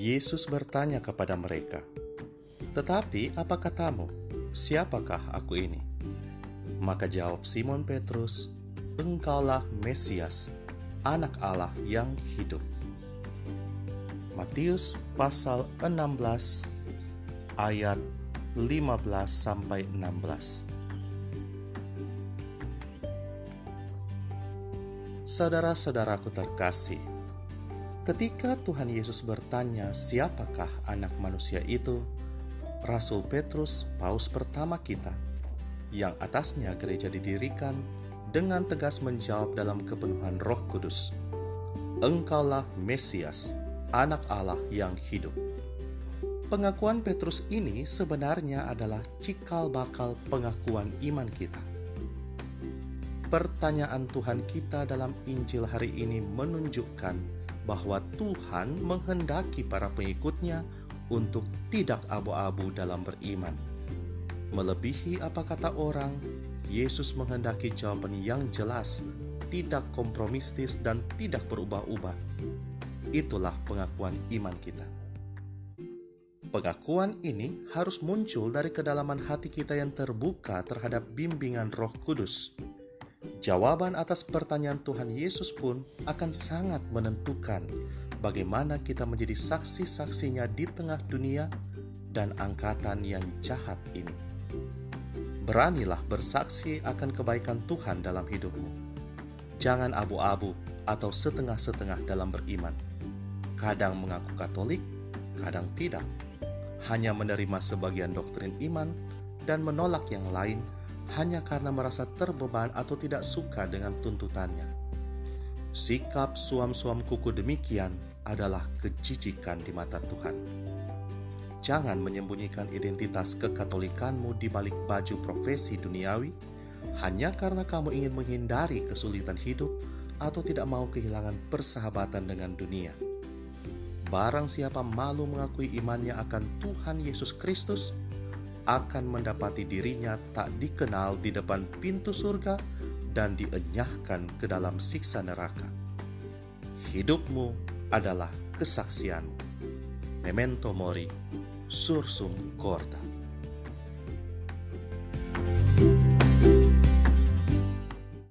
Yesus bertanya kepada mereka, "Tetapi apa katamu? Siapakah aku ini?" Maka jawab Simon Petrus, "Engkaulah Mesias, Anak Allah yang hidup." Matius pasal 16 ayat 15 sampai 16. Saudara-saudaraku terkasih, ketika Tuhan Yesus bertanya, "Siapakah Anak Manusia itu?" Rasul Petrus, paus pertama kita, yang atasnya gereja didirikan, dengan tegas menjawab dalam kepenuhan Roh Kudus, "Engkaulah Mesias, Anak Allah yang hidup." Pengakuan Petrus ini sebenarnya adalah cikal bakal pengakuan iman kita Pertanyaan Tuhan kita dalam Injil hari ini menunjukkan bahwa Tuhan menghendaki para pengikutnya untuk tidak abu-abu dalam beriman. Melebihi apa kata orang, Yesus menghendaki jawaban yang jelas, tidak kompromistis dan tidak berubah-ubah. Itulah pengakuan iman kita. Pengakuan ini harus muncul dari kedalaman hati kita yang terbuka terhadap bimbingan Roh Kudus Jawaban atas pertanyaan Tuhan Yesus pun akan sangat menentukan bagaimana kita menjadi saksi-saksinya di tengah dunia dan angkatan yang jahat ini. Beranilah bersaksi akan kebaikan Tuhan dalam hidupmu. Jangan abu-abu atau setengah-setengah dalam beriman. Kadang mengaku Katolik, kadang tidak. Hanya menerima sebagian doktrin iman dan menolak yang lain hanya karena merasa terbeban atau tidak suka dengan tuntutannya. Sikap suam-suam kuku demikian adalah kejijikan di mata Tuhan. Jangan menyembunyikan identitas kekatolikanmu di balik baju profesi duniawi hanya karena kamu ingin menghindari kesulitan hidup atau tidak mau kehilangan persahabatan dengan dunia. Barang siapa malu mengakui imannya akan Tuhan Yesus Kristus, akan mendapati dirinya tak dikenal di depan pintu surga dan dienyahkan ke dalam siksa neraka. Hidupmu adalah kesaksianmu. Memento mori, sursum corda.